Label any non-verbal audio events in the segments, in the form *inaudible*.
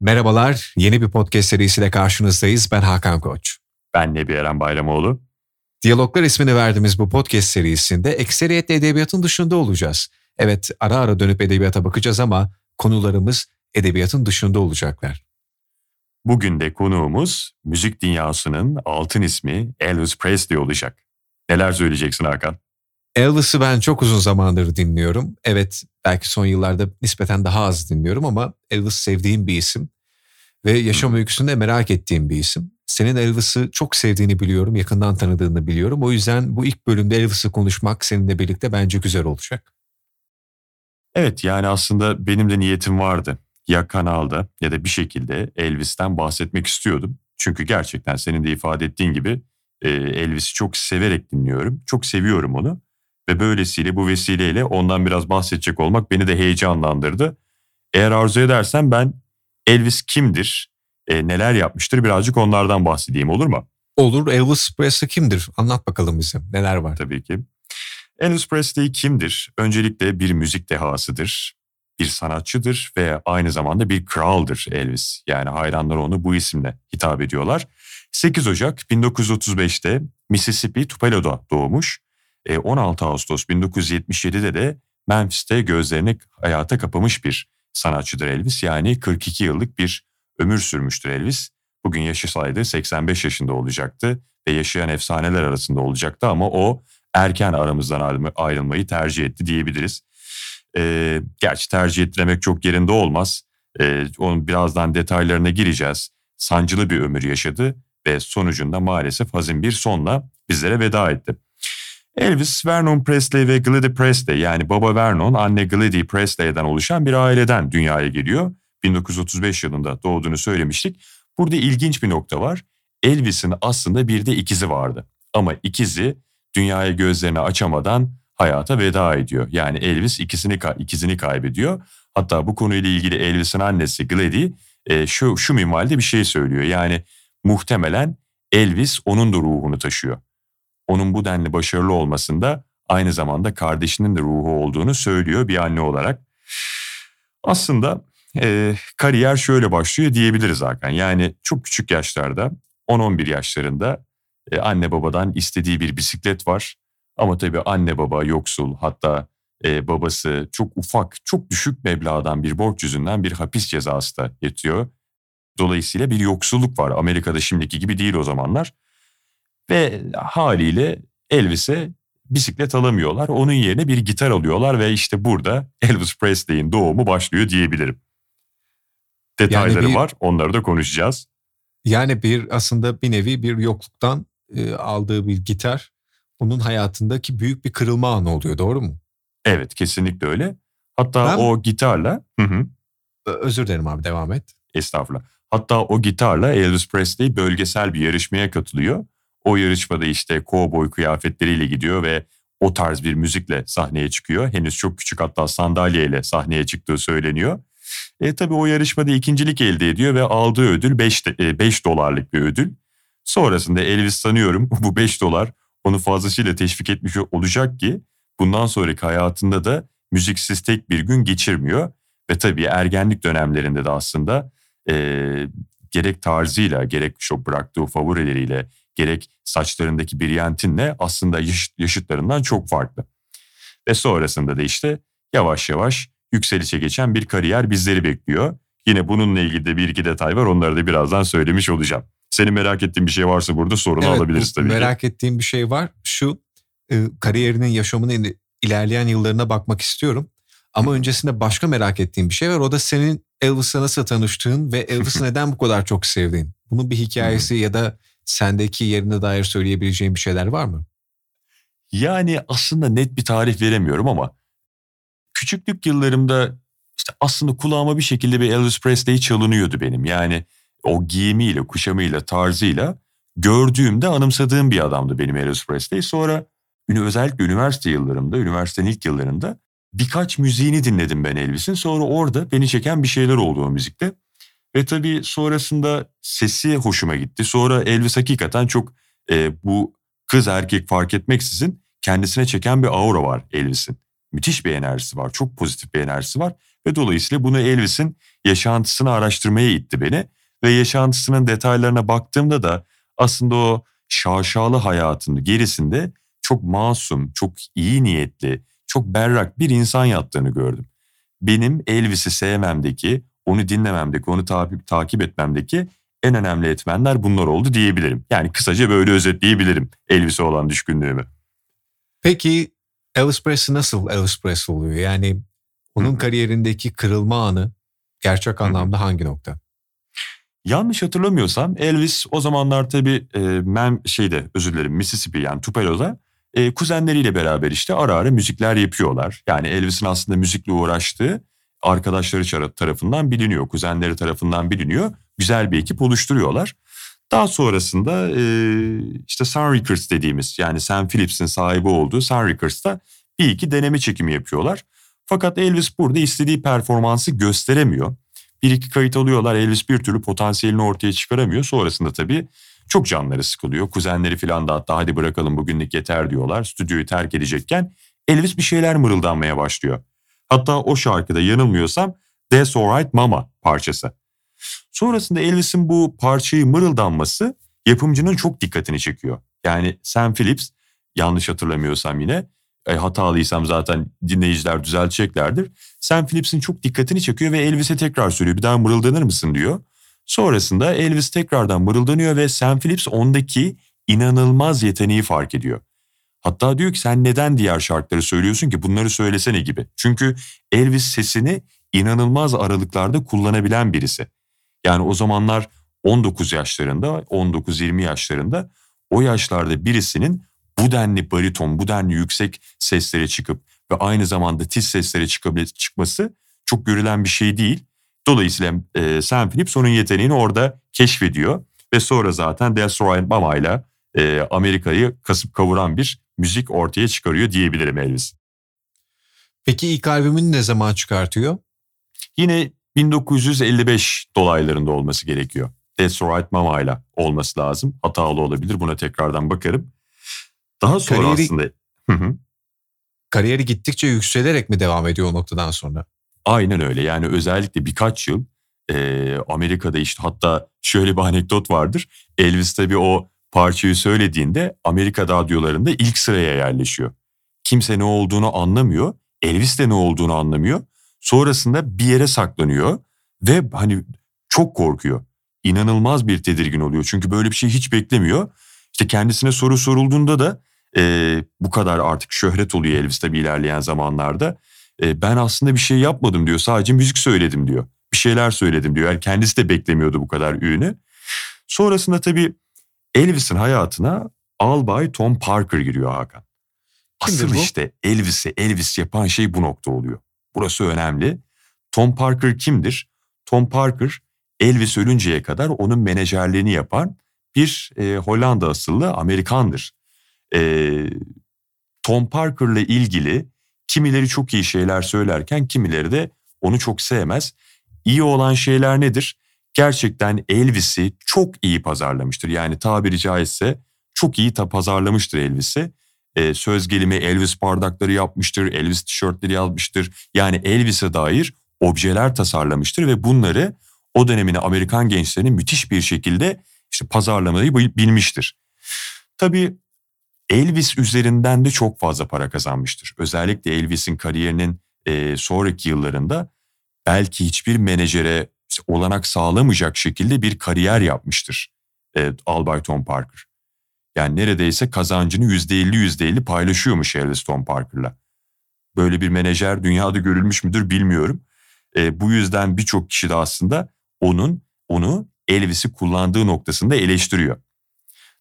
Merhabalar, yeni bir podcast serisiyle karşınızdayız. Ben Hakan Koç. Ben Nebi Eren Bayramoğlu. Diyaloglar ismini verdiğimiz bu podcast serisinde ekseriyetle edebiyatın dışında olacağız. Evet, ara ara dönüp edebiyata bakacağız ama konularımız edebiyatın dışında olacaklar. Bugün de konuğumuz müzik dünyasının altın ismi Elvis Presley olacak. Neler söyleyeceksin Hakan? Elvis'i ben çok uzun zamandır dinliyorum. Evet belki son yıllarda nispeten daha az dinliyorum ama Elvis sevdiğim bir isim. Ve yaşam öyküsünde merak ettiğim bir isim. Senin Elvis'i çok sevdiğini biliyorum, yakından tanıdığını biliyorum. O yüzden bu ilk bölümde Elvis'i konuşmak seninle birlikte bence güzel olacak. Evet yani aslında benim de niyetim vardı. Ya kanalda ya da bir şekilde Elvis'ten bahsetmek istiyordum. Çünkü gerçekten senin de ifade ettiğin gibi Elvis'i çok severek dinliyorum. Çok seviyorum onu. Ve böylesiyle bu vesileyle ondan biraz bahsedecek olmak beni de heyecanlandırdı. Eğer arzu edersen ben Elvis kimdir, e, neler yapmıştır birazcık onlardan bahsedeyim olur mu? Olur. Elvis Presley kimdir? Anlat bakalım bize. Neler var? Tabii ki. Elvis Presley kimdir? Öncelikle bir müzik dehasıdır, bir sanatçıdır ve aynı zamanda bir kraldır Elvis. Yani hayranlar onu bu isimle hitap ediyorlar. 8 Ocak 1935'te Mississippi Tupelo'da doğmuş 16 e, Ağustos 1977'de de Memphis'te gözlerini hayata kapamış bir sanatçıdır Elvis. Yani 42 yıllık bir ömür sürmüştür Elvis. Bugün yaşasaydı 85 yaşında olacaktı ve yaşayan efsaneler arasında olacaktı ama o erken aramızdan ayrılmayı tercih etti diyebiliriz. Ee, gerçi tercih ettirmek çok yerinde olmaz. Ee, onun birazdan detaylarına gireceğiz. Sancılı bir ömür yaşadı ve sonucunda maalesef hazin bir sonla bizlere veda etti. Elvis, Vernon Presley ve Gladys Presley yani baba Vernon, anne Gladys Presley'den oluşan bir aileden dünyaya geliyor. 1935 yılında doğduğunu söylemiştik. Burada ilginç bir nokta var. Elvis'in aslında bir de ikizi vardı. Ama ikizi dünyaya gözlerini açamadan hayata veda ediyor. Yani Elvis ikisini ikizini kaybediyor. Hatta bu konuyla ilgili Elvis'in annesi Gladys e, şu, şu minvalde bir şey söylüyor. Yani muhtemelen Elvis onun da ruhunu taşıyor onun bu denli başarılı olmasında aynı zamanda kardeşinin de ruhu olduğunu söylüyor bir anne olarak. Aslında e, kariyer şöyle başlıyor diyebiliriz Hakan. Yani çok küçük yaşlarda 10-11 yaşlarında e, anne babadan istediği bir bisiklet var. Ama tabii anne baba yoksul hatta e, babası çok ufak çok düşük meblağdan bir borç yüzünden bir hapis cezası da yatıyor. Dolayısıyla bir yoksulluk var. Amerika'da şimdiki gibi değil o zamanlar. Ve haliyle Elvis'e bisiklet alamıyorlar. Onun yerine bir gitar alıyorlar ve işte burada Elvis Presley'in doğumu başlıyor diyebilirim. Detayları yani bir, var onları da konuşacağız. Yani bir aslında bir nevi bir yokluktan e, aldığı bir gitar onun hayatındaki büyük bir kırılma anı oluyor doğru mu? Evet kesinlikle öyle. Hatta ben, o gitarla... Hı hı. Özür dilerim abi devam et. Estağfurullah. Hatta o gitarla Elvis Presley bölgesel bir yarışmaya katılıyor o yarışmada işte kovboy kıyafetleriyle gidiyor ve o tarz bir müzikle sahneye çıkıyor. Henüz çok küçük hatta sandalyeyle sahneye çıktığı söyleniyor. E tabii o yarışmada ikincilik elde ediyor ve aldığı ödül 5, 5 e, dolarlık bir ödül. Sonrasında Elvis sanıyorum *laughs* bu 5 dolar onu fazlasıyla teşvik etmiş olacak ki bundan sonraki hayatında da müziksiz tek bir gün geçirmiyor. Ve tabii ergenlik dönemlerinde de aslında e, gerek tarzıyla gerek şu bıraktığı favorileriyle gerek saçlarındaki biryantinle aslında yaşıtlarından çok farklı. Ve sonrasında da işte yavaş yavaş yükselişe geçen bir kariyer bizleri bekliyor. Yine bununla ilgili de bir iki detay var onları da birazdan söylemiş olacağım. Senin merak ettiğin bir şey varsa burada sorunu evet, alabiliriz tabii merak ki. ettiğim bir şey var. Şu kariyerinin yaşamının ilerleyen yıllarına bakmak istiyorum. Ama öncesinde başka merak ettiğim bir şey var. O da senin Elvis'la nasıl tanıştığın ve *laughs* Elvis'i neden bu kadar çok sevdiğin. Bunun bir hikayesi ya da sendeki yerine dair söyleyebileceğin bir şeyler var mı? Yani aslında net bir tarif veremiyorum ama küçüklük yıllarımda işte aslında kulağıma bir şekilde bir Elvis Presley çalınıyordu benim. Yani o giyimiyle, kuşamıyla, tarzıyla gördüğümde anımsadığım bir adamdı benim Elvis Presley. Sonra özellikle üniversite yıllarımda, üniversitenin ilk yıllarında birkaç müziğini dinledim ben Elvis'in. Sonra orada beni çeken bir şeyler oldu o müzikte. Ve tabii sonrasında sesi hoşuma gitti. Sonra Elvis hakikaten çok e, bu kız erkek fark etmeksizin kendisine çeken bir aura var Elvis'in. Müthiş bir enerjisi var. Çok pozitif bir enerjisi var. Ve dolayısıyla bunu Elvis'in yaşantısını araştırmaya itti beni. Ve yaşantısının detaylarına baktığımda da aslında o şaşalı hayatının gerisinde çok masum, çok iyi niyetli, çok berrak bir insan yattığını gördüm. Benim Elvis'i sevmemdeki, onu dinlememdeki, onu takip, takip etmemdeki en önemli etmenler bunlar oldu diyebilirim. Yani kısaca böyle özetleyebilirim Elvis'e olan düşkünlüğümü. Peki Elvis Presley nasıl Elvis Presley oluyor? Yani onun Hı-hı. kariyerindeki kırılma anı gerçek anlamda Hı-hı. hangi nokta? Yanlış hatırlamıyorsam Elvis o zamanlar tabii e, Mem şeyde özür dilerim Mississippi yani Tupelo'da e, kuzenleriyle beraber işte ara ara müzikler yapıyorlar. Yani Elvis'in aslında müzikle uğraştığı arkadaşları tarafından biliniyor, kuzenleri tarafından biliniyor. Güzel bir ekip oluşturuyorlar. Daha sonrasında e, işte Sun Records dediğimiz yani Sam Phillips'in sahibi olduğu Sun Records'ta bir iki deneme çekimi yapıyorlar. Fakat Elvis burada istediği performansı gösteremiyor. Bir iki kayıt alıyorlar Elvis bir türlü potansiyelini ortaya çıkaramıyor. Sonrasında tabii çok canları sıkılıyor. Kuzenleri falan da hatta hadi bırakalım bugünlük yeter diyorlar. Stüdyoyu terk edecekken Elvis bir şeyler mırıldanmaya başlıyor. Hatta o şarkıda yanılmıyorsam That's Alright Mama parçası. Sonrasında Elvis'in bu parçayı mırıldanması yapımcının çok dikkatini çekiyor. Yani Sam Phillips yanlış hatırlamıyorsam yine e, hatalıysam zaten dinleyiciler düzelteceklerdir. Sam Phillips'in çok dikkatini çekiyor ve Elvis'e tekrar söylüyor bir daha mırıldanır mısın diyor. Sonrasında Elvis tekrardan mırıldanıyor ve Sam Phillips ondaki inanılmaz yeteneği fark ediyor. Hatta diyor ki sen neden diğer şarkıları söylüyorsun ki bunları söylesene gibi. Çünkü Elvis sesini inanılmaz aralıklarda kullanabilen birisi. Yani o zamanlar 19 yaşlarında, 19-20 yaşlarında o yaşlarda birisinin bu denli bariton, bu denli yüksek seslere çıkıp ve aynı zamanda tiz seslere çıkması çok görülen bir şey değil. Dolayısıyla e, Sam Phillips onun yeteneğini orada keşfediyor ve sonra zaten Destroy Mama ile Amerika'yı kasıp kavuran bir müzik ortaya çıkarıyor diyebilirim Elvis. Peki ilk albümünü ne zaman çıkartıyor? Yine 1955 dolaylarında olması gerekiyor. That's Right Mama ile olması lazım. Hatalı olabilir buna tekrardan bakarım. Daha sonra kariyeri, aslında... Hı hı. Kariyeri gittikçe yükselerek mi devam ediyor o noktadan sonra? Aynen öyle yani özellikle birkaç yıl e, Amerika'da işte hatta şöyle bir anekdot vardır. Elvis tabii o parçayı söylediğinde Amerika radyolarında ilk sıraya yerleşiyor. Kimse ne olduğunu anlamıyor. Elvis de ne olduğunu anlamıyor. Sonrasında bir yere saklanıyor ve hani çok korkuyor. İnanılmaz bir tedirgin oluyor. Çünkü böyle bir şey hiç beklemiyor. İşte kendisine soru sorulduğunda da e, bu kadar artık şöhret oluyor Elvis tabii ilerleyen zamanlarda. E, ben aslında bir şey yapmadım diyor. Sadece müzik söyledim diyor. Bir şeyler söyledim diyor. Yani kendisi de beklemiyordu bu kadar ünü. Sonrasında tabii Elvis'in hayatına Albay Tom Parker giriyor Hakan. Asıl işte Elvis'i Elvis yapan şey bu nokta oluyor. Burası önemli. Tom Parker kimdir? Tom Parker Elvis ölünceye kadar onun menajerliğini yapan bir e, Hollanda asıllı Amerikandır. E, Tom Parker'la ilgili kimileri çok iyi şeyler söylerken kimileri de onu çok sevmez. İyi olan şeyler nedir? Gerçekten Elvis'i çok iyi pazarlamıştır. Yani tabiri caizse çok iyi ta pazarlamıştır Elvis'i. Ee, söz gelimi Elvis bardakları yapmıştır, Elvis tişörtleri yazmıştır. Yani Elvis'e dair objeler tasarlamıştır ve bunları o dönemin Amerikan gençlerinin müthiş bir şekilde işte pazarlamayı bilmiştir. Tabii Elvis üzerinden de çok fazla para kazanmıştır. Özellikle Elvis'in kariyerinin e, sonraki yıllarında belki hiçbir menajere olanak sağlamayacak şekilde bir kariyer yapmıştır e, Albay Tom Parker. Yani neredeyse kazancını yüzde elli yüzde elli paylaşıyormuş Elvis Tom Parker'la. Böyle bir menajer dünyada görülmüş müdür bilmiyorum. E, bu yüzden birçok kişi de aslında onun onu Elvis'i kullandığı noktasında eleştiriyor.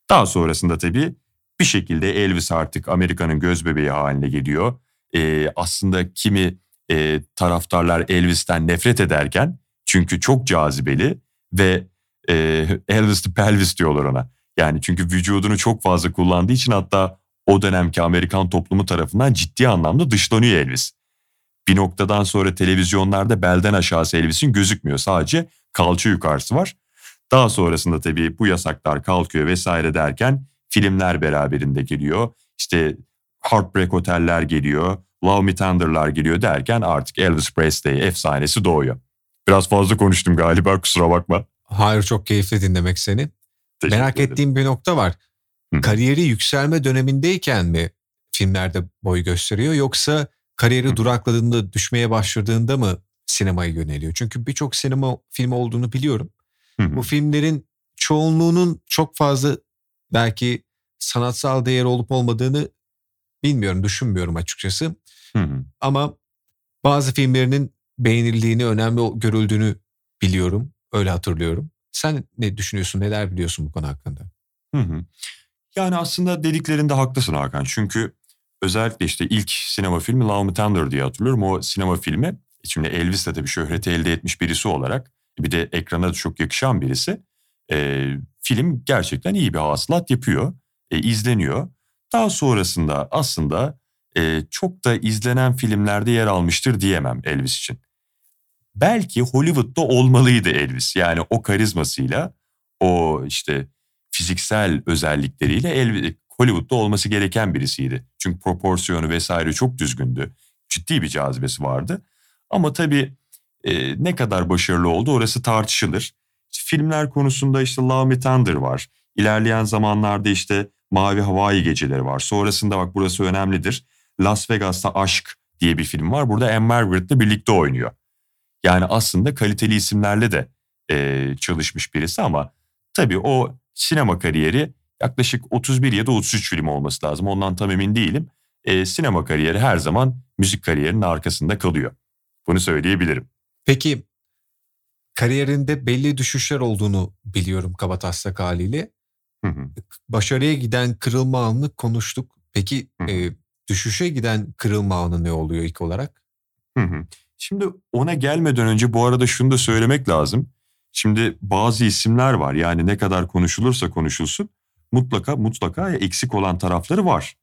Daha sonrasında tabii bir şekilde Elvis artık Amerika'nın göz bebeği haline geliyor. Ee, aslında kimi e, taraftarlar Elvis'ten nefret ederken çünkü çok cazibeli ve e, Elvis the Pelvis diyorlar ona. Yani çünkü vücudunu çok fazla kullandığı için hatta o dönemki Amerikan toplumu tarafından ciddi anlamda dışlanıyor Elvis. Bir noktadan sonra televizyonlarda belden aşağısı Elvis'in gözükmüyor. Sadece kalça yukarısı var. Daha sonrasında tabii bu yasaklar kalkıyor vesaire derken filmler beraberinde geliyor. İşte Heartbreak Oteller geliyor. Love Me Tender'lar geliyor derken artık Elvis Presley efsanesi doğuyor. Biraz fazla konuştum galiba kusura bakma. Hayır çok keyifli dinlemek seni. Teşekkür Merak ederim. ettiğim bir nokta var. Hı. Kariyeri yükselme dönemindeyken mi filmlerde boy gösteriyor yoksa kariyeri Hı. durakladığında düşmeye başladığında mı sinemaya yöneliyor? Çünkü birçok sinema filmi olduğunu biliyorum. Hı. Bu filmlerin çoğunluğunun çok fazla belki sanatsal değeri olup olmadığını bilmiyorum, düşünmüyorum açıkçası. Hı hı. Ama bazı filmlerinin beğenildiğini, önemli görüldüğünü biliyorum. Öyle hatırlıyorum. Sen ne düşünüyorsun, neler biliyorsun bu konu hakkında? Hı hı. Yani aslında dediklerinde haklısın Hakan. Çünkü özellikle işte ilk sinema filmi Love Me Tender diye hatırlıyorum. O sinema filmi şimdi Elvis de bir şöhreti elde etmiş birisi olarak bir de ekrana da çok yakışan birisi. e, film gerçekten iyi bir hasılat yapıyor. E, izleniyor. Daha sonrasında aslında e, çok da izlenen filmlerde yer almıştır diyemem Elvis için. Belki Hollywood'da olmalıydı Elvis. Yani o karizmasıyla, o işte fiziksel özellikleriyle Elvis, Hollywood'da olması gereken birisiydi. Çünkü proporsiyonu vesaire çok düzgündü. Ciddi bir cazibesi vardı. Ama tabii e, ne kadar başarılı oldu orası tartışılır. Filmler konusunda işte Love Me Tender var. İlerleyen zamanlarda işte Mavi Hawaii Geceleri var. Sonrasında bak burası önemlidir. Las Vegas'ta Aşk diye bir film var. Burada Anne Margaret'le birlikte oynuyor. Yani aslında kaliteli isimlerle de e, çalışmış birisi ama tabii o sinema kariyeri yaklaşık 31 ya da 33 film olması lazım. Ondan tam emin değilim. E, sinema kariyeri her zaman müzik kariyerinin arkasında kalıyor. Bunu söyleyebilirim. Peki kariyerinde belli düşüşler olduğunu biliyorum kabataslak haliyle. Hı hı. Başarıya giden kırılma anını konuştuk. Peki Hı. e, düşüşe giden kırılma anı ne oluyor ilk olarak? Hı hı. Şimdi ona gelmeden önce bu arada şunu da söylemek lazım. Şimdi bazı isimler var yani ne kadar konuşulursa konuşulsun mutlaka mutlaka eksik olan tarafları var.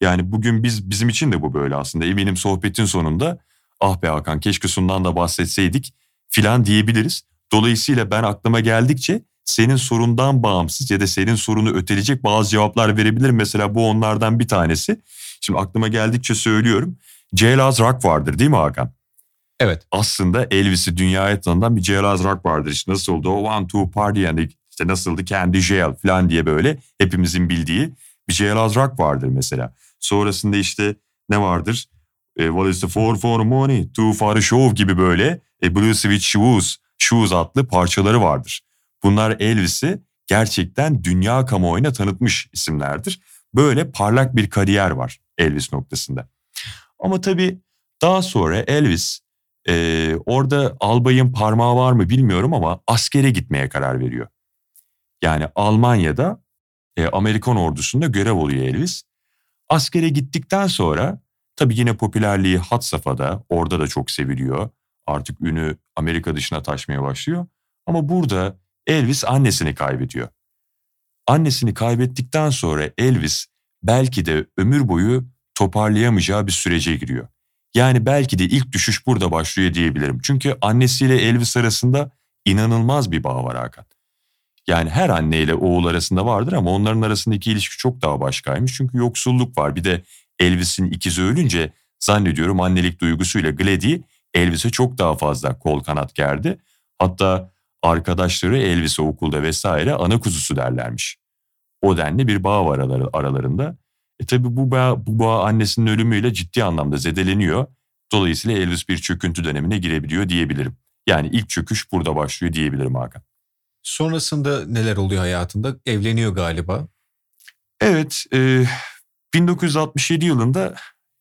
Yani bugün biz bizim için de bu böyle aslında. Eminim sohbetin sonunda ah be Hakan keşke sundan da bahsetseydik filan diyebiliriz. Dolayısıyla ben aklıma geldikçe senin sorundan bağımsız ya da senin sorunu öteleyecek bazı cevaplar verebilirim. Mesela bu onlardan bir tanesi. Şimdi aklıma geldikçe söylüyorum. Jailhouse Rock vardır değil mi Hakan? Evet. aslında Elvis'i dünyaya tanıdan bir Jailhouse Rock vardır. İşte nasıl oldu o One Two Party yani işte nasıldı Candy Jail falan diye böyle hepimizin bildiği bir Jailhouse Rock vardır mesela. Sonrasında işte ne vardır? E, what is the four for money? Two for a show gibi böyle e, Blue Switch Shoes, Shoes adlı parçaları vardır. Bunlar Elvis'i gerçekten dünya kamuoyuna tanıtmış isimlerdir. Böyle parlak bir kariyer var Elvis noktasında. Ama tabii daha sonra Elvis ee, orada albayın parmağı var mı bilmiyorum ama askere gitmeye karar veriyor. Yani Almanya'da e, Amerikan ordusunda görev oluyor Elvis. Askere gittikten sonra tabii yine popülerliği had safhada orada da çok seviliyor. Artık ünü Amerika dışına taşmaya başlıyor. Ama burada Elvis annesini kaybediyor. Annesini kaybettikten sonra Elvis belki de ömür boyu toparlayamayacağı bir sürece giriyor. Yani belki de ilk düşüş burada başlıyor diyebilirim. Çünkü annesiyle Elvis arasında inanılmaz bir bağ var Hakan. Yani her anneyle oğul arasında vardır ama onların arasındaki ilişki çok daha başkaymış. Çünkü yoksulluk var. Bir de Elvis'in ikizi ölünce zannediyorum annelik duygusuyla Glady Elvis'e çok daha fazla kol kanat gerdi. Hatta arkadaşları Elvis'e okulda vesaire ana kuzusu derlermiş. O denli bir bağ var aralarında. E tabi bu bağ, bu bağ annesinin ölümüyle ciddi anlamda zedeleniyor. Dolayısıyla Elvis bir çöküntü dönemine girebiliyor diyebilirim. Yani ilk çöküş burada başlıyor diyebilirim Hakan. Sonrasında neler oluyor hayatında? Evleniyor galiba. Evet, e, 1967 yılında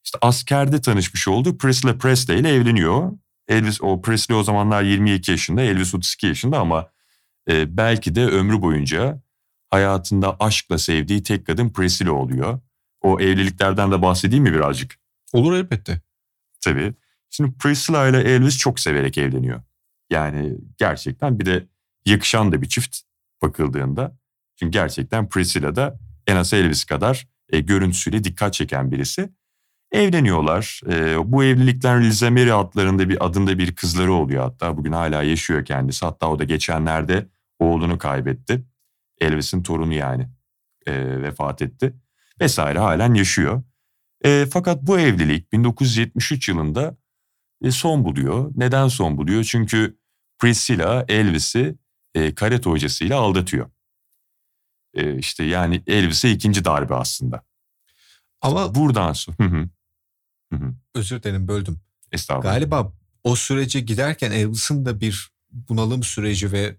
işte askerde tanışmış olduğu Presley Presley ile evleniyor. Elvis o Presley o zamanlar 22 yaşında, Elvis 32 yaşında ama e, belki de ömrü boyunca hayatında aşkla sevdiği tek kadın Presley oluyor. O evliliklerden de bahsedeyim mi birazcık? Olur elbette. Tabii. Şimdi Priscilla ile Elvis çok severek evleniyor. Yani gerçekten bir de yakışan da bir çift bakıldığında. Çünkü gerçekten Priscilla da en az Elvis kadar e, görüntüsüyle dikkat çeken birisi. Evleniyorlar. E, bu evlilikten Liza Mary adlarında bir adında bir kızları oluyor hatta. Bugün hala yaşıyor kendisi. Hatta o da geçenlerde oğlunu kaybetti. Elvis'in torunu yani e, vefat etti. Vesaire halen yaşıyor. E, fakat bu evlilik 1973 yılında e, son buluyor. Neden son buluyor? Çünkü Priscilla Elvis'i e, karate hocasıyla aldatıyor. E, işte yani Elvis'e ikinci darbe aslında. Ama buradan sonra... Özür dilerim böldüm. Estağfurullah. Galiba o sürece giderken Elvis'in de bir bunalım süreci ve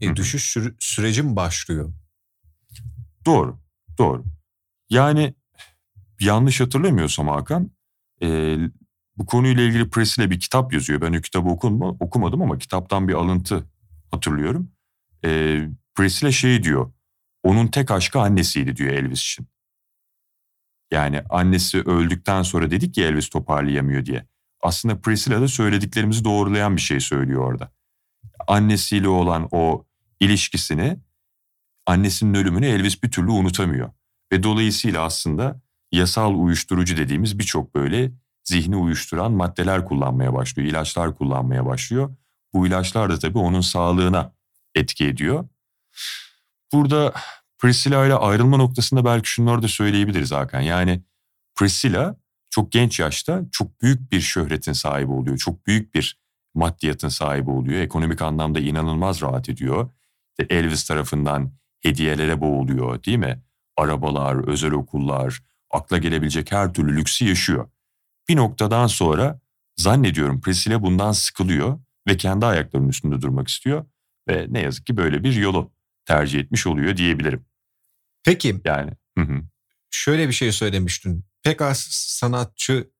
e, düşüş süre, süreci mi başlıyor? Doğru, doğru. Yani yanlış hatırlamıyorsam Hakan, e, bu konuyla ilgili Priscilla bir kitap yazıyor. Ben o kitabı okudum, okumadım ama kitaptan bir alıntı hatırlıyorum. E, Priscilla şey diyor, onun tek aşkı annesiydi diyor Elvis için. Yani annesi öldükten sonra dedik ki Elvis toparlayamıyor diye. Aslında Priscilla da söylediklerimizi doğrulayan bir şey söylüyor orada. Annesiyle olan o ilişkisini, annesinin ölümünü Elvis bir türlü unutamıyor. Ve dolayısıyla aslında yasal uyuşturucu dediğimiz birçok böyle zihni uyuşturan maddeler kullanmaya başlıyor, ilaçlar kullanmaya başlıyor. Bu ilaçlar da tabii onun sağlığına etki ediyor. Burada Priscilla ile ayrılma noktasında belki şunları da söyleyebiliriz Hakan. Yani Priscilla çok genç yaşta çok büyük bir şöhretin sahibi oluyor. Çok büyük bir maddiyatın sahibi oluyor. Ekonomik anlamda inanılmaz rahat ediyor. Elvis tarafından hediyelere boğuluyor değil mi? Arabalar, özel okullar, akla gelebilecek her türlü lüksü yaşıyor. Bir noktadan sonra zannediyorum Priscilla bundan sıkılıyor ve kendi ayaklarının üstünde durmak istiyor. Ve ne yazık ki böyle bir yolu tercih etmiş oluyor diyebilirim. Peki. Yani. Hı hı. Şöyle bir şey söylemiştin. Pek az sanatçı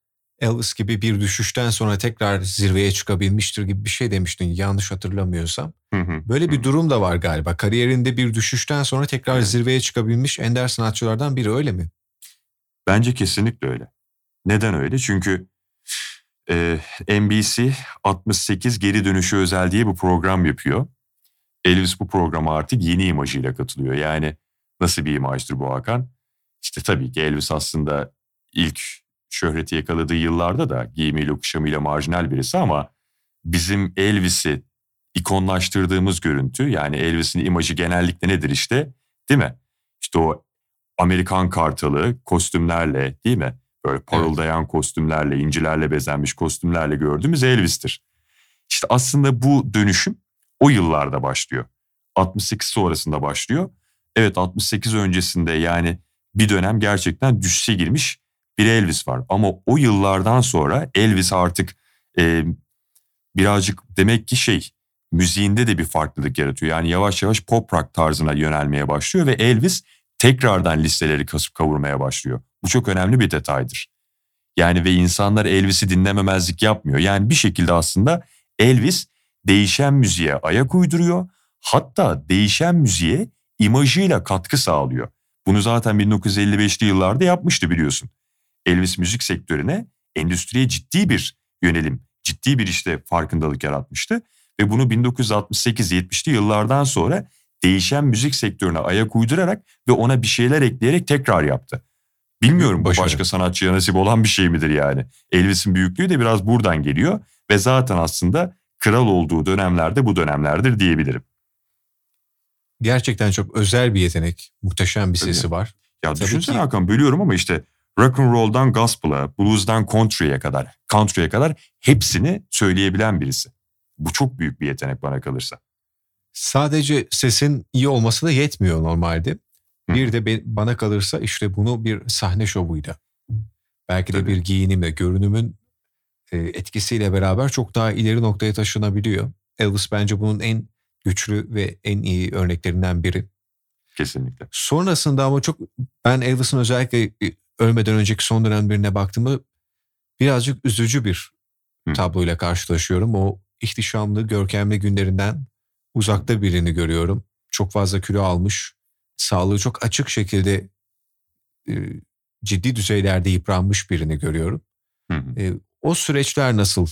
Elvis gibi bir düşüşten sonra tekrar zirveye çıkabilmiştir gibi bir şey demiştin yanlış hatırlamıyorsam. Hı hı, Böyle bir durum da var galiba. Kariyerinde bir düşüşten sonra tekrar evet. zirveye çıkabilmiş ender sanatçılardan biri öyle mi? Bence kesinlikle öyle. Neden öyle? Çünkü e, NBC 68 geri dönüşü özel diye bir program yapıyor. Elvis bu programa artık yeni imajıyla katılıyor. Yani nasıl bir imajdır bu Hakan? İşte tabii ki Elvis aslında ilk şöhreti yakaladığı yıllarda da giyimiyle kuşamıyla marjinal birisi ama bizim Elvis'i ikonlaştırdığımız görüntü yani Elvis'in imajı genellikle nedir işte değil mi? İşte o Amerikan kartalı kostümlerle değil mi? Böyle parıldayan evet. kostümlerle, incilerle bezenmiş kostümlerle gördüğümüz Elvis'tir. İşte aslında bu dönüşüm o yıllarda başlıyor. 68 sonrasında başlıyor. Evet 68 öncesinde yani bir dönem gerçekten düşüşe girmiş bir Elvis var. Ama o yıllardan sonra Elvis artık e, birazcık demek ki şey müziğinde de bir farklılık yaratıyor. Yani yavaş yavaş pop rock tarzına yönelmeye başlıyor ve Elvis tekrardan listeleri kasıp kavurmaya başlıyor. Bu çok önemli bir detaydır. Yani ve insanlar Elvis'i dinlememezlik yapmıyor. Yani bir şekilde aslında Elvis değişen müziğe ayak uyduruyor. Hatta değişen müziğe imajıyla katkı sağlıyor. Bunu zaten 1955'li yıllarda yapmıştı biliyorsun. Elvis müzik sektörüne, endüstriye ciddi bir yönelim, ciddi bir işte farkındalık yaratmıştı. Ve bunu 1968-70'li yıllardan sonra değişen müzik sektörüne ayak uydurarak ve ona bir şeyler ekleyerek tekrar yaptı. Bilmiyorum bu başka sanatçıya nasip olan bir şey midir yani. Elvis'in büyüklüğü de biraz buradan geliyor ve zaten aslında kral olduğu dönemlerde bu dönemlerdir diyebilirim. Gerçekten çok özel bir yetenek. Muhteşem bir sesi var. Ya Tabii düşünsene ki... Hakan bölüyorum ama işte rock and roll'dan gospel'a, blues'dan country'ye kadar, country'ye kadar hepsini söyleyebilen birisi. Bu çok büyük bir yetenek bana kalırsa. Sadece sesin iyi olması da yetmiyor normalde. Bir de bana kalırsa işte bunu bir sahne şovuyla. Belki de Tabii. bir giyinimle, görünümün e, etkisiyle beraber çok daha ileri noktaya taşınabiliyor. Elvis bence bunun en güçlü ve en iyi örneklerinden biri. Kesinlikle. Sonrasında ama çok ben Elvis'in özellikle e, ölmeden önceki son dönemlerine baktığımda birazcık üzücü bir tabloyla karşılaşıyorum. O ihtişamlı, görkemli günlerinden uzakta birini görüyorum. Çok fazla kilo almış, sağlığı çok açık şekilde e, ciddi düzeylerde yıpranmış birini görüyorum. Hı hı. E, o süreçler nasıl?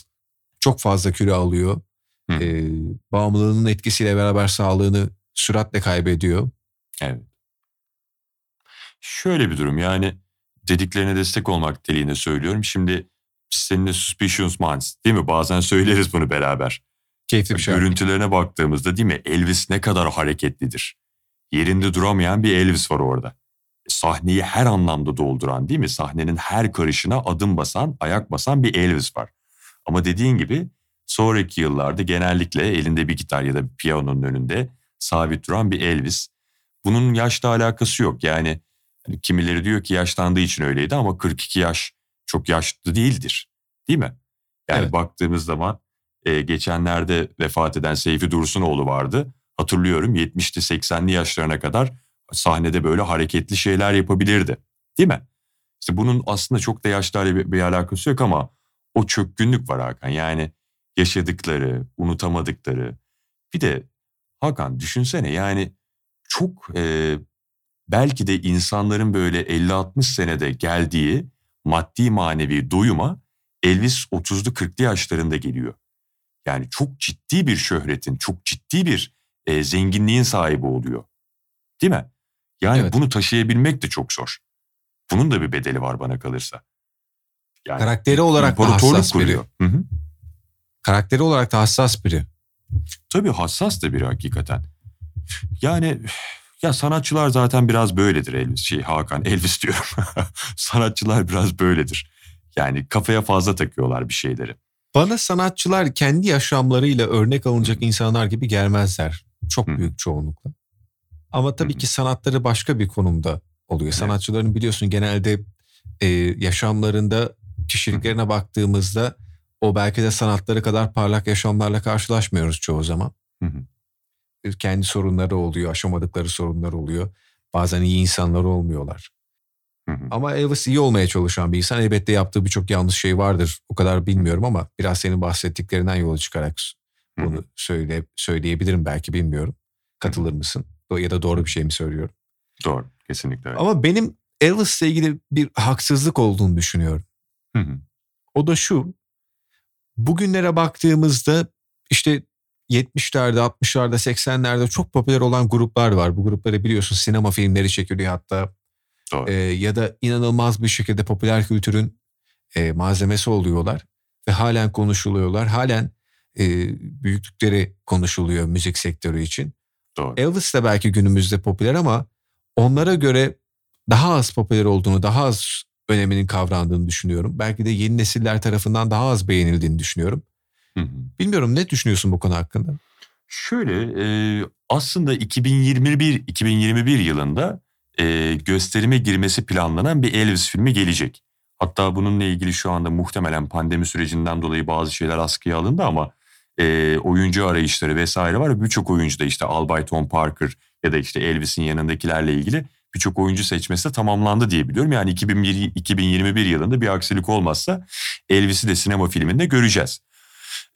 Çok fazla kilo alıyor. Hı. E, bağımlılığının etkisiyle beraber sağlığını süratle kaybediyor. Evet. Şöyle bir durum yani dediklerine destek olmak diliyle söylüyorum. Şimdi seninle Suspicious Minds değil mi? Bazen söyleriz bunu beraber. Keyifli bir şey. Görüntülerine baktığımızda değil mi? Elvis ne kadar hareketlidir. Yerinde duramayan bir Elvis var orada. sahneyi her anlamda dolduran değil mi? Sahnenin her karışına adım basan, ayak basan bir Elvis var. Ama dediğin gibi sonraki yıllarda genellikle elinde bir gitar ya da bir piyanonun önünde sabit duran bir Elvis. Bunun yaşla alakası yok. Yani hani kimileri diyor ki yaşlandığı için öyleydi ama 42 yaş çok yaşlı değildir. Değil mi? Yani evet. baktığımız zaman e, geçenlerde vefat eden Seyfi Dursunoğlu vardı. Hatırlıyorum 70'li 80'li yaşlarına kadar sahnede böyle hareketli şeyler yapabilirdi. Değil mi? İşte bunun aslında çok da yaşlarla bir, bir alakası yok ama o çökkünlük var Hakan. Yani yaşadıkları, unutamadıkları. Bir de Hakan düşünsene yani çok e, belki de insanların böyle 50-60 senede geldiği maddi manevi doyuma Elvis 30'lu 40'lı yaşlarında geliyor. Yani çok ciddi bir şöhretin, çok ciddi bir e, zenginliğin sahibi oluyor. Değil mi? Yani evet. bunu taşıyabilmek de çok zor. Bunun da bir bedeli var bana kalırsa. Yani Karakteri olarak da hassas biri. Hı hı. Karakteri olarak da hassas biri. Tabii hassas da biri hakikaten. Yani ya sanatçılar zaten biraz böyledir Elvis. Şey Hakan Elvis diyorum. *laughs* sanatçılar biraz böyledir. Yani kafaya fazla takıyorlar bir şeyleri. Bana sanatçılar kendi yaşamlarıyla örnek alınacak insanlar gibi gelmezler. Çok büyük çoğunlukla. Ama tabii ki sanatları başka bir konumda oluyor. Evet. Sanatçıların biliyorsun genelde e, yaşamlarında kişiliklerine baktığımızda o belki de sanatları kadar parlak yaşamlarla karşılaşmıyoruz çoğu zaman. Hı hı. Kendi sorunları oluyor, aşamadıkları sorunlar oluyor. Bazen iyi insanlar olmuyorlar. Hı hı. Ama Elvis iyi olmaya çalışan bir insan. Elbette yaptığı birçok yanlış şey vardır. O kadar bilmiyorum ama biraz senin bahsettiklerinden yola çıkarak bunu hı söyle söyleyebilirim belki bilmiyorum. Katılır mısın? Ya da doğru bir şey mi söylüyorum? Doğru, kesinlikle öyle. Ama benim Elvis'le ilgili bir haksızlık olduğunu düşünüyorum. O da şu, bugünlere baktığımızda işte 70'lerde, 60'larda, 80'lerde çok popüler olan gruplar var. Bu grupları biliyorsun sinema filmleri çekiliyor hatta. E, ya da inanılmaz bir şekilde popüler kültürün e, malzemesi oluyorlar. Ve halen konuşuluyorlar. Halen e, büyüklükleri konuşuluyor müzik sektörü için. Doğru. Elvis de belki günümüzde popüler ama onlara göre daha az popüler olduğunu, daha az öneminin kavrandığını düşünüyorum. Belki de yeni nesiller tarafından daha az beğenildiğini düşünüyorum. Hı hı. Bilmiyorum ne düşünüyorsun bu konu hakkında? Şöyle e, aslında 2021 2021 yılında e, gösterime girmesi planlanan bir Elvis filmi gelecek. Hatta bununla ilgili şu anda muhtemelen pandemi sürecinden dolayı bazı şeyler askıya alındı ama e, oyuncu arayışları vesaire var. Birçok oyuncu da işte Albay Tom Parker ya da işte Elvis'in yanındakilerle ilgili birçok oyuncu seçmesi de tamamlandı diye biliyorum. Yani 2001, 2021 yılında bir aksilik olmazsa Elvis'i de sinema filminde göreceğiz.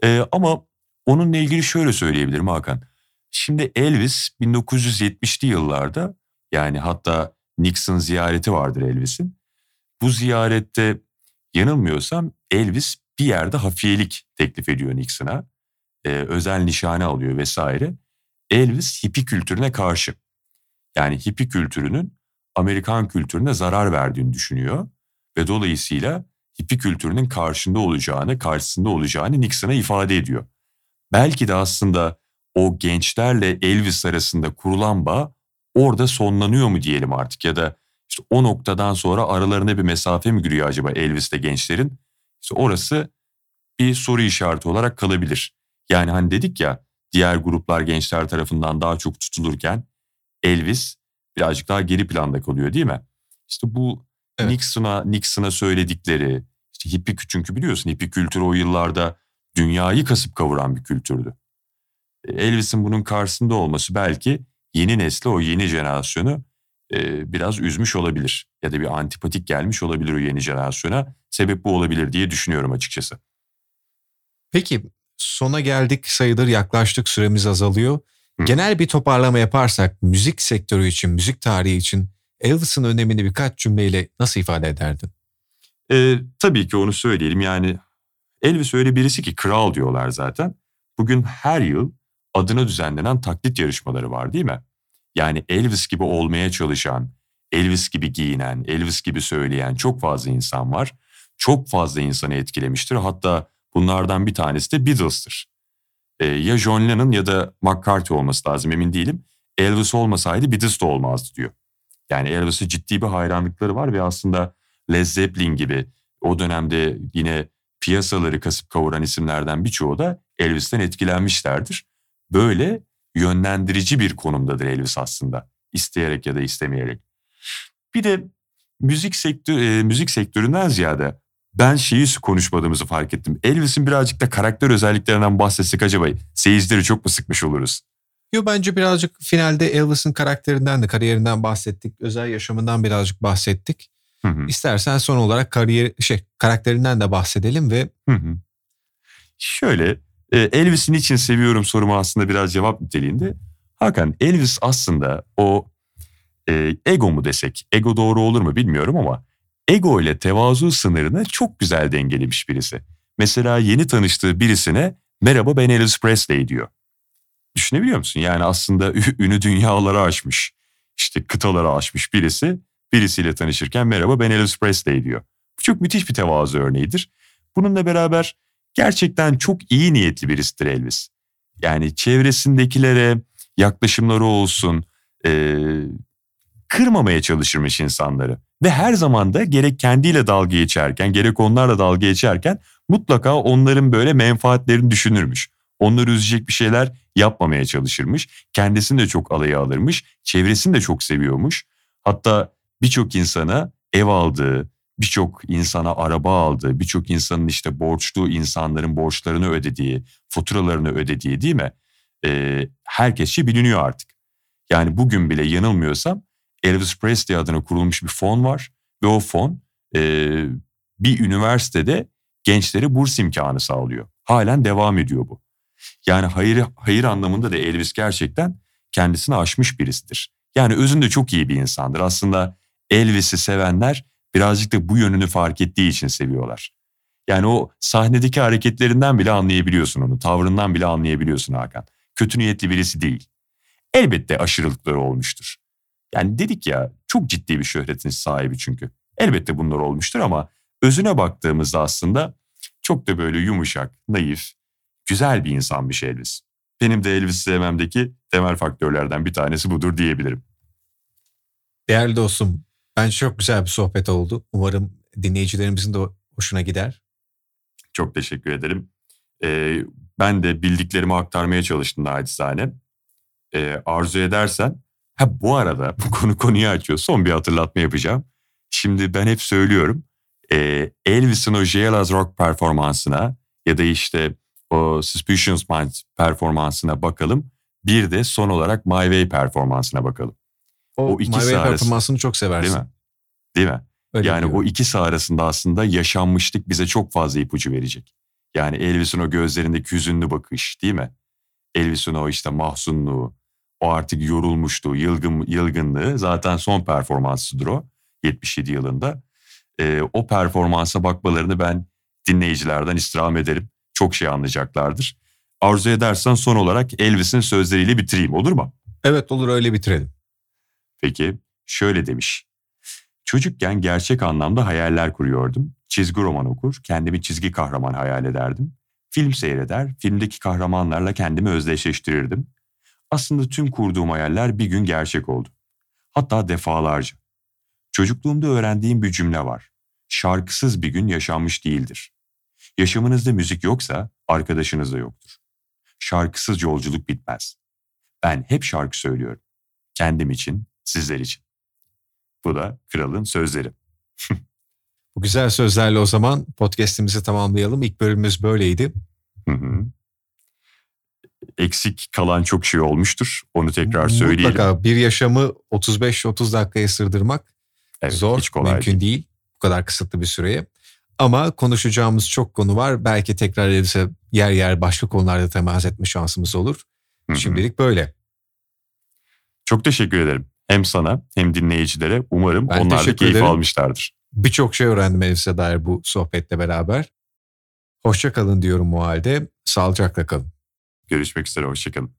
Ee, ama onunla ilgili şöyle söyleyebilirim Hakan. Şimdi Elvis 1970'li yıllarda yani hatta Nixon ziyareti vardır Elvis'in. Bu ziyarette yanılmıyorsam Elvis bir yerde hafiyelik teklif ediyor Nixon'a. Ee, özel nişane alıyor vesaire. Elvis hippi kültürüne karşı. Yani hippi kültürünün Amerikan kültürüne zarar verdiğini düşünüyor ve dolayısıyla hippi kültürünün karşında olacağını, karşısında olacağını Nixon'a ifade ediyor. Belki de aslında o gençlerle Elvis arasında kurulan bağ orada sonlanıyor mu diyelim artık ya da işte o noktadan sonra aralarına bir mesafe mi giriyor acaba Elvis'le gençlerin? İşte orası bir soru işareti olarak kalabilir. Yani hani dedik ya diğer gruplar gençler tarafından daha çok tutulurken Elvis birazcık daha geri planda kalıyor değil mi? İşte bu evet. Nixon'a Nixon'a söyledikleri işte hippi çünkü biliyorsun hippi kültürü o yıllarda dünyayı kasıp kavuran bir kültürdü. E, Elvis'in bunun karşısında olması belki yeni nesli o yeni jenerasyonu e, biraz üzmüş olabilir. Ya da bir antipatik gelmiş olabilir o yeni jenerasyona. Sebep bu olabilir diye düşünüyorum açıkçası. Peki sona geldik sayılır yaklaştık süremiz azalıyor. Genel bir toparlama yaparsak müzik sektörü için, müzik tarihi için Elvis'in önemini birkaç cümleyle nasıl ifade ederdin? Ee, tabii ki onu söyleyelim. Yani Elvis öyle birisi ki kral diyorlar zaten. Bugün her yıl adına düzenlenen taklit yarışmaları var değil mi? Yani Elvis gibi olmaya çalışan, Elvis gibi giyinen, Elvis gibi söyleyen çok fazla insan var. Çok fazla insanı etkilemiştir. Hatta bunlardan bir tanesi de Beatles'tır e, ya John Lennon ya da McCarthy olması lazım emin değilim. Elvis olmasaydı Beatles de olmazdı diyor. Yani Elvis'e ciddi bir hayranlıkları var ve aslında Led Zeppelin gibi o dönemde yine piyasaları kasıp kavuran isimlerden birçoğu da Elvis'ten etkilenmişlerdir. Böyle yönlendirici bir konumdadır Elvis aslında. isteyerek ya da istemeyerek. Bir de müzik sektör e, müzik sektöründen ziyade ben şeyi konuşmadığımızı fark ettim. Elvis'in birazcık da karakter özelliklerinden bahsetsek acaba seyircileri çok mu sıkmış oluruz? Yo bence birazcık finalde Elvis'in karakterinden de kariyerinden bahsettik. Özel yaşamından birazcık bahsettik. Hı hı. İstersen son olarak kariyer şey karakterinden de bahsedelim ve hı hı. şöyle e, Elvis'in için seviyorum sorumu aslında biraz cevap niteliğinde. Hakan Elvis aslında o e, ego mu desek, ego doğru olur mu bilmiyorum ama ego ile tevazu sınırını çok güzel dengelemiş birisi. Mesela yeni tanıştığı birisine merhaba ben Elvis Presley diyor. Düşünebiliyor musun? Yani aslında *laughs* ünü dünyaları aşmış, işte kıtaları aşmış birisi birisiyle tanışırken merhaba ben Elvis Presley diyor. Bu çok müthiş bir tevazu örneğidir. Bununla beraber gerçekten çok iyi niyetli birisidir Elvis. Yani çevresindekilere yaklaşımları olsun, e, kırmamaya çalışırmış insanları. Ve her zaman da gerek kendiyle dalga geçerken gerek onlarla dalga geçerken mutlaka onların böyle menfaatlerini düşünürmüş. Onları üzecek bir şeyler yapmamaya çalışırmış. Kendisini de çok alaya alırmış. Çevresini de çok seviyormuş. Hatta birçok insana ev aldığı, birçok insana araba aldığı, birçok insanın işte borçlu insanların borçlarını ödediği, faturalarını ödediği değil mi? Ee, herkesçe biliniyor artık. Yani bugün bile yanılmıyorsam Elvis Presley adına kurulmuş bir fon var ve o fon e, bir üniversitede gençlere burs imkanı sağlıyor. Halen devam ediyor bu. Yani hayır hayır anlamında da Elvis gerçekten kendisini aşmış birisidir. Yani özünde çok iyi bir insandır. Aslında Elvis'i sevenler birazcık da bu yönünü fark ettiği için seviyorlar. Yani o sahnedeki hareketlerinden bile anlayabiliyorsun onu. Tavrından bile anlayabiliyorsun Hakan. Kötü niyetli birisi değil. Elbette aşırılıkları olmuştur. Yani dedik ya çok ciddi bir şöhretin sahibi çünkü. Elbette bunlar olmuştur ama özüne baktığımızda aslında çok da böyle yumuşak, naif, güzel bir insanmış Elvis. Benim de Elvis'i sevmemdeki temel faktörlerden bir tanesi budur diyebilirim. Değerli dostum, ben çok güzel bir sohbet oldu. Umarım dinleyicilerimizin de hoşuna gider. Çok teşekkür ederim. Ee, ben de bildiklerimi aktarmaya çalıştım naçizane. Ee, arzu edersen, ha bu arada bu konu konuyu açıyor. Son bir hatırlatma yapacağım. Şimdi ben hep söylüyorum. E, Elvis'in o Jailhouse Rock performansına ya da işte o Suspicious Minds performansına bakalım. Bir de son olarak My Way performansına bakalım. O, o ikisi My Way arası, performansını çok seversin. Değil mi? Değil mi? Öyle yani diyorum. o ikisi arasında aslında yaşanmışlık bize çok fazla ipucu verecek. Yani Elvis'in o gözlerindeki hüzünlü bakış değil mi? Elvis'in o işte mahzunluğu, o artık yorulmuştu, yılgın, yılgınlığı zaten son performansıdır o 77 yılında. Ee, o performansa bakmalarını ben dinleyicilerden istirham ederim. Çok şey anlayacaklardır. Arzu edersen son olarak Elvis'in sözleriyle bitireyim olur mu? Evet olur öyle bitirelim. Peki şöyle demiş. Çocukken gerçek anlamda hayaller kuruyordum. Çizgi roman okur, kendimi çizgi kahraman hayal ederdim. Film seyreder, filmdeki kahramanlarla kendimi özdeşleştirirdim. Aslında tüm kurduğum hayaller bir gün gerçek oldu. Hatta defalarca. Çocukluğumda öğrendiğim bir cümle var. Şarkısız bir gün yaşanmış değildir. Yaşamınızda müzik yoksa arkadaşınız da yoktur. Şarkısız yolculuk bitmez. Ben hep şarkı söylüyorum. Kendim için, sizler için. Bu da kralın sözleri. *laughs* Bu güzel sözlerle o zaman podcast'imizi tamamlayalım. İlk bölümümüz böyleydi. Hı hı. Eksik kalan çok şey olmuştur. Onu tekrar söyleyelim. Mutlaka bir yaşamı 35-30 dakikaya sırdırmak evet, zor, hiç kolay mümkün değil. değil. Bu kadar kısıtlı bir süreye. Ama konuşacağımız çok konu var. Belki tekrar edilse yer yer başka konularda temas etme şansımız olur. Hı-hı. Şimdilik böyle. Çok teşekkür ederim. Hem sana hem dinleyicilere. Umarım ben onlar da keyif ederim. almışlardır. Birçok şey öğrendim Elif'e dair bu sohbetle beraber. Hoşça kalın diyorum o halde. Sağlıcakla kalın. Görüşmek üzere, hoşça kalın.